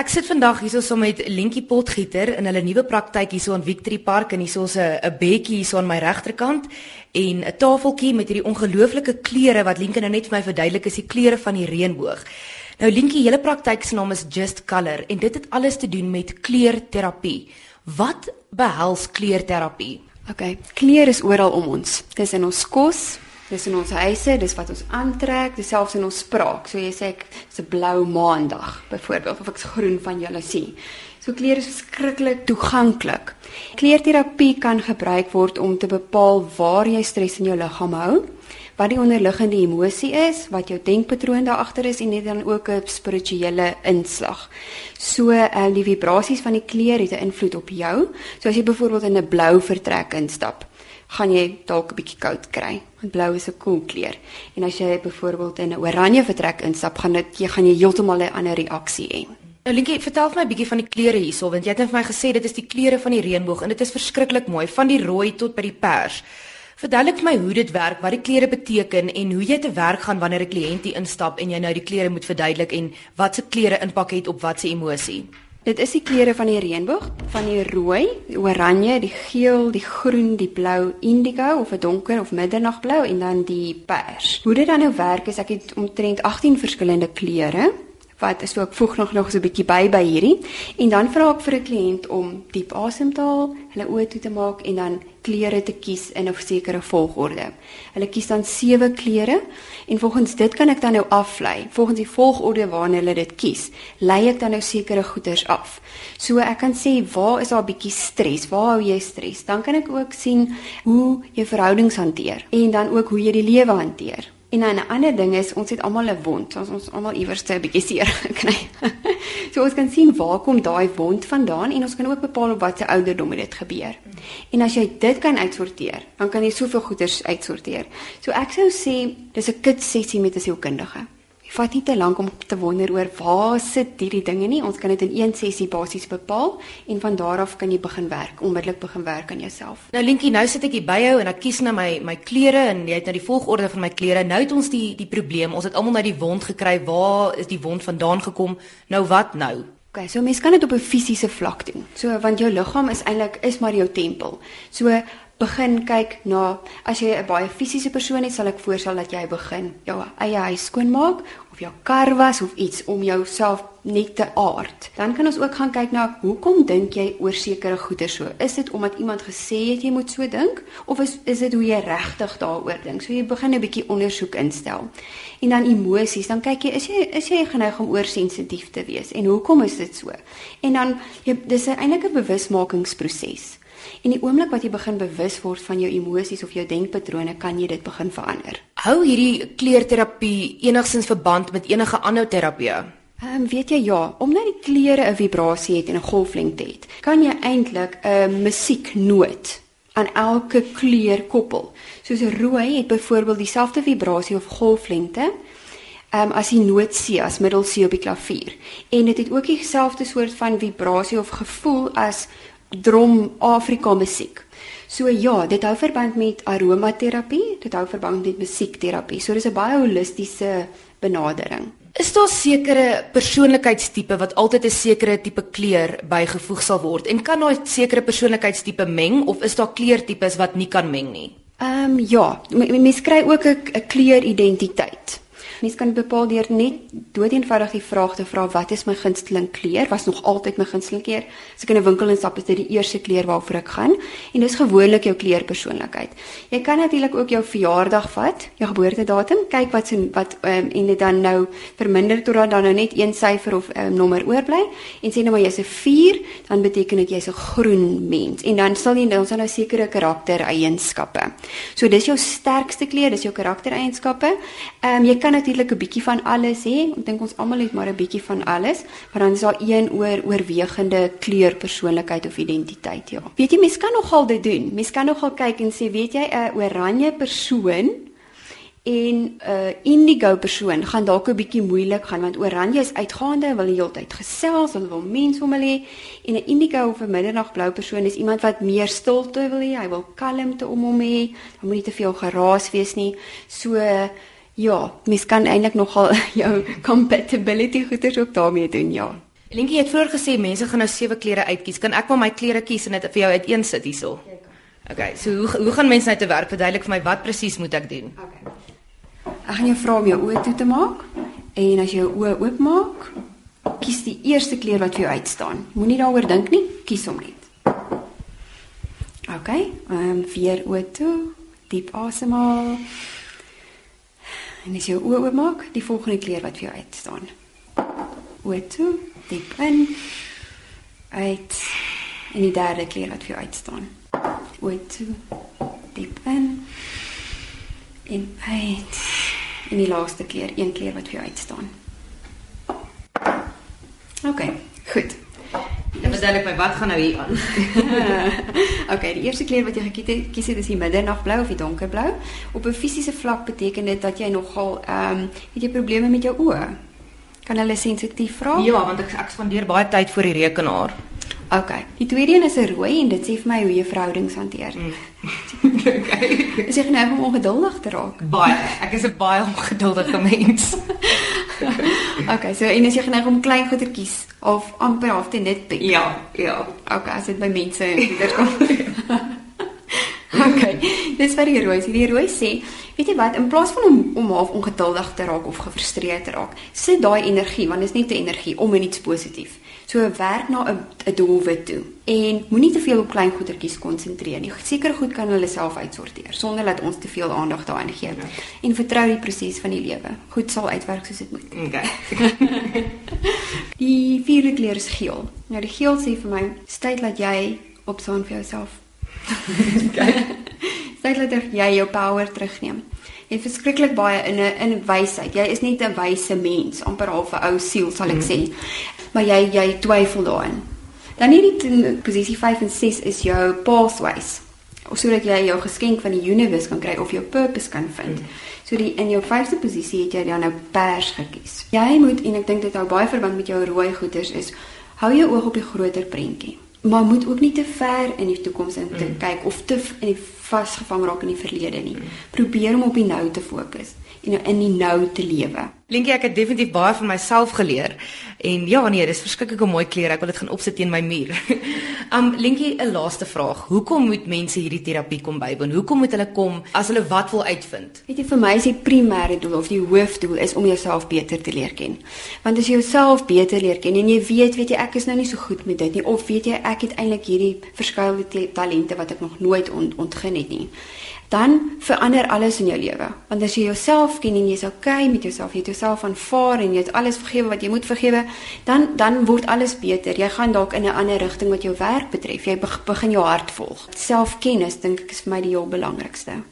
Ek sit vandag hierso saam met Lentjie Potgieter in hulle nuwe praktyk hierso in Victory Park en hierso's 'n 'n bedjie hierso aan my regterkant en 'n tafeltjie met hierdie ongelooflike kleure wat Lentjie nou net vir my verduidelik is die kleure van die reënboog. Nou Lentjie, julle praktyk se naam is Just Color en dit het alles te doen met kleurterapie. Wat behels kleurterapie? OK, kleur is oral om ons. Dis in ons kos, Dis in ons huise, dis wat ons aantrek, dis selfs in ons spraak. So jy sê ek is 'n blou maandag byvoorbeeld of ek's groen van jaloesie. So kleur is verskriklik toeganklik. Kleurterapie kan gebruik word om te bepaal waar jy stres in jou liggaam hou, wat die onderliggende emosie is, wat jou denkpatroon daar agter is en dit dan ook 'n spirituele inslag. So uh, die vibrasies van die kleur het 'n invloed op jou. So as jy byvoorbeeld in 'n blou vertrek instap, gaan jy dalk 'n bietjie koud kry. Want blou is 'n koel kleur. En as jy byvoorbeeld in 'n oranje vertrek instap, gaan dit jy gaan jy heeltemal 'n ander reaksie hê. Nou Linkie, vertel vir my 'n bietjie van die kleure hierso, want jy het net vir my gesê dit is die kleure van die reënboog en dit is verskriklik mooi, van die rooi tot by die pers. Verduidelik vir my hoe dit werk, wat die kleure beteken en hoe jy te werk gaan wanneer 'n kliënt hier instap en jy nou die kleure moet verduidelik en wat se kleure impak het op wat se emosie. Dit is die kleure van die reënboog, van die rooi, die oranje, die geel, die groen, die blou, indigo of 'n donker of middernagblou en dan die pers. Hoe dit dan nou werk is ek het omtrent 18 verskillende kleure wat is so ek voeg nog nog so 'n bietjie by by hierdie en dan vra ek vir 'n kliënt om diep asem te haal, hulle oë toe te maak en dan kleure te kies in 'n sekere volgorde. Hulle kies dan sewe kleure en volgens dit kan ek dan nou aflei. Volgens die volgorde waarna hulle dit kies, lei ek dan nou sekere goeders af. So ek kan sê waar is daar 'n bietjie stres? Waar hou jy stres? Dan kan ek ook sien hoe jy verhoudings hanteer en dan ook hoe jy die lewe hanteer. En 'n ander ding is ons het almal 'n wond, ons ons almal iewers 'n bietjie seer gekry. so ons kan sien waar kom daai wond vandaan en ons kan ook bepaal op watter ouderdom dit gebeur. En as jy dit kan uitsorteer, dan kan jy soveel goeders uitsorteer. So ek sou sê dis 'n kit sessie met 'n sielkundige vat nie te lank om te wonder oor waar sit hierdie dinge nie. Ons kan dit in een sessie basies bepaal en van daar af kan jy begin werk, onmiddellik begin werk aan jouself. Nou Linkie, nou sit ek hier by jou en ek kies nou my my klere en jy het nou die volgorde van my klere. Nou het ons die die probleem. Ons het almal nou die wond gekry. Waar is die wond vandaan gekom? Nou wat nou? Okay, so mens kan dit op 'n fisiese vlak doen. So want jou liggaam is eintlik is maar jou tempel. So begin kyk na as jy 'n baie fisiese persoon is, sal ek voorstel dat jy begin jou eie huis skoonmaak of jou kar was of iets om jouself net te aard. Dan kan ons ook gaan kyk na hoekom dink jy oor sekere goeder so? Is dit omdat iemand gesê het jy moet so dink of is is dit hoe jy regtig daaroor dink? So jy begin 'n bietjie ondersoek instel. En dan emosies, dan kyk jy is jy is jy geneig om oorsensitief te wees en hoekom is dit so? En dan jy dis eintlik 'n bewusmakingsproses. En die oomblik wat jy begin bewus word van jou emosies of jou denkpatrone, kan jy dit begin verander. Hou hierdie kleurterapie enigstens verband met enige ander terapie? Ehm um, weet jy ja, omdat die kleure 'n vibrasie het en 'n golflengte het, kan jy eintlik 'n musieknoot aan elke kleur koppel. Soos rooi het byvoorbeeld dieselfde vibrasie of golflengte ehm um, as die noot C as middel C op die klavier. En dit het, het ook dieselfde soort van vibrasie of gevoel as drum Afrika musiek. So ja, dit hou verband met aromaterapie, dit hou verband met musiekterapie. So dis 'n baie holistiese benadering. Is daar sekere persoonlikheidstipe wat altyd 'n sekere tipe kleur bygevoeg sal word en kan daai sekere persoonlikheidstipe meng of is daar kleurtipes wat nie kan meng nie? Ehm um, ja, mense kry ook 'n kleuridentiteit. Mens kan bepaal deur net doeteenvoudig die vraag te vra wat is my gunsteling kleur? Was nog altyd my gunsteling kleur. As ek in 'n winkel instap, is dit die eerste kleur waarvoor ek gaan en dis gewoonlik jou kleurpersoonlikheid. Jy kan natuurlik ook jou verjaardag vat, jou geboortedatum, kyk wat se wat um, en dit dan nou verminder totdat dan nou net een syfer of um, nommer oorbly en sê nou maar jy's 'n 4, dan beteken dit jy's 'n groen mens en dan sal jy dan nou sekere karaktereienskappe. So dis jou sterkste kleur, dis jou karaktereienskappe. Ehm um, jy kan natuurlik 'n bietjie van alles hê. Ek dink ons almal het maar 'n bietjie van alles, maar dan is daar een oor oorwegende kleur persoonlikheid of identiteit, ja. Weet jy, mens kan nogal dit doen. Mens kan nogal kyk en sê, weet jy, 'n oranje persoon en 'n uh, indigo persoon gaan dalk 'n bietjie moeilik gaan want oranje is uitgaande, wil die hele tyd gesels, hulle wil mense om hulle hê en 'n indigo of 'n middernagblou persoon is iemand wat meer stilte wil hê, hy wil kalmte om hom hê, dan moet nie te veel geraas wees nie. So Ja, mens kan eintlik nogal jou compatibility goeders ook daarmee doen, ja. Linkie het vroeër gesê mense gaan nou sewe klere uitkies. Kan ek maar my klere kies en dit vir jou uiteensit hierso? Okay, so hoe hoe gaan mense nou te werk? Verduidelik vir my wat presies moet ek doen? Okay. Ek gaan jou vra om jou oë toe te maak en as jy jou oë oopmaak, kies die eerste kleur wat vir jou uitstaan. Moenie daaroor dink nie, kies hom net. Okay, ehm um, vier oë toe, diep asemhaal. En as jy jou oë oopmaak, die volgende kleur wat vir jou uitstaan. Oë toe, diep in. Uit. En die derde kleur wat vir jou uitstaan oë toe. Diep in. En uit. En die laaste keer, een keer wat vir jou uitstaan. OK, goed. Verduidelik my wat gaan nou hier aan. OK, die eerste kleur wat jy gekies het, is die middernagblou of die donkerblou. Op 'n fisiese vlak beteken dit dat jy nogal ehm um, het jy probleme met jou oë. Kan hulle sensitief raak? Ja, want ek ek spandeer baie tyd voor die rekenaar. OK. Die tweede een is 'n rooi en dit sê vir my hoe jy verhoudings hanteer. Mm. OK. Is jy geneig om ongeduldig te raak? Baie. Ek is 'n baie ongeduldige mens. OK, so en as jy geneig om klein goedertjies of amper half te net pik. Ja, ja. OK, as dit by mense en goeder kom. OK. Dis vir die rooi. Die rooi sê, weet jy wat, in plaas van om om half ongeduldig te raak of gefrustreerd te raak, sit daai energie, want dit is net 'n energie om in iets positief. So werk na 'n 'n doelwit toe en moenie te veel op klein goedertjies konsentreer nie. Seker goed kan hulle self uitsorteer sonder dat ons te veel aandag daaraan gee. Ja. En vertrou die proses van die lewe. Goed sal uitwerk soos dit moet. Okay. die vierde kleur is geel. Nou die geel sê vir my, "Stel dat jy opstaan vir jouself." Okay. Stel dat jy jou power terugneem. Jy is verskriklik baie in 'n in wysheid. Jy is net 'n wyse mens, amper half 'n ou siel sal ek mm. sê maar jy jy twyfel daarin. Dan hierdie posisie 5 en 6 is jou pathways. Of sodat jy jou geskenk van die universe kan kry of jou purpose kan vind. So die in jou 5de posisie het jy dan nou pers gekies. Jy moet en ek dink dit hou baie verband met jou rooi goeders is hou jou oog op die groter prentjie. Maar moet ook nie te ver in die toekoms in te mm. kyk of te in die vasgevang raak in die verlede nie. Probeer om op die nou te fokus en in die nou te lewe. Linkie, ek het definitief baie van myself geleer. En ja, nee, dis verskriklike mooi klere. Ek wil dit gaan opsit teen my muur. um Linkie, 'n laaste vraag. Hoekom moet mense hierdie terapie kom bywoon? Hoekom moet hulle kom as hulle wat wil uitvind? Weet jy, vir my is die primêre doel of die hoofdoel is om jouself beter te leer ken. Want as jy jouself beter leer ken en jy weet, weet jy, ek is nou nie so goed met dit nie of weet jy, ek het eintlik hierdie verskeie talente wat ek nog nooit ont ontgin het nie dan verander alles in jou lewe. Want as jy jouself ken en jy's okay met jouself, jy het jouself aanvaar en jy het alles vergewe wat jy moet vergewe, dan dan word alles beter. Jy gaan dalk in 'n ander rigting wat jou werk betref. Jy begin jou hart volg. Selfkennis dink ek is vir my die heel belangrikste.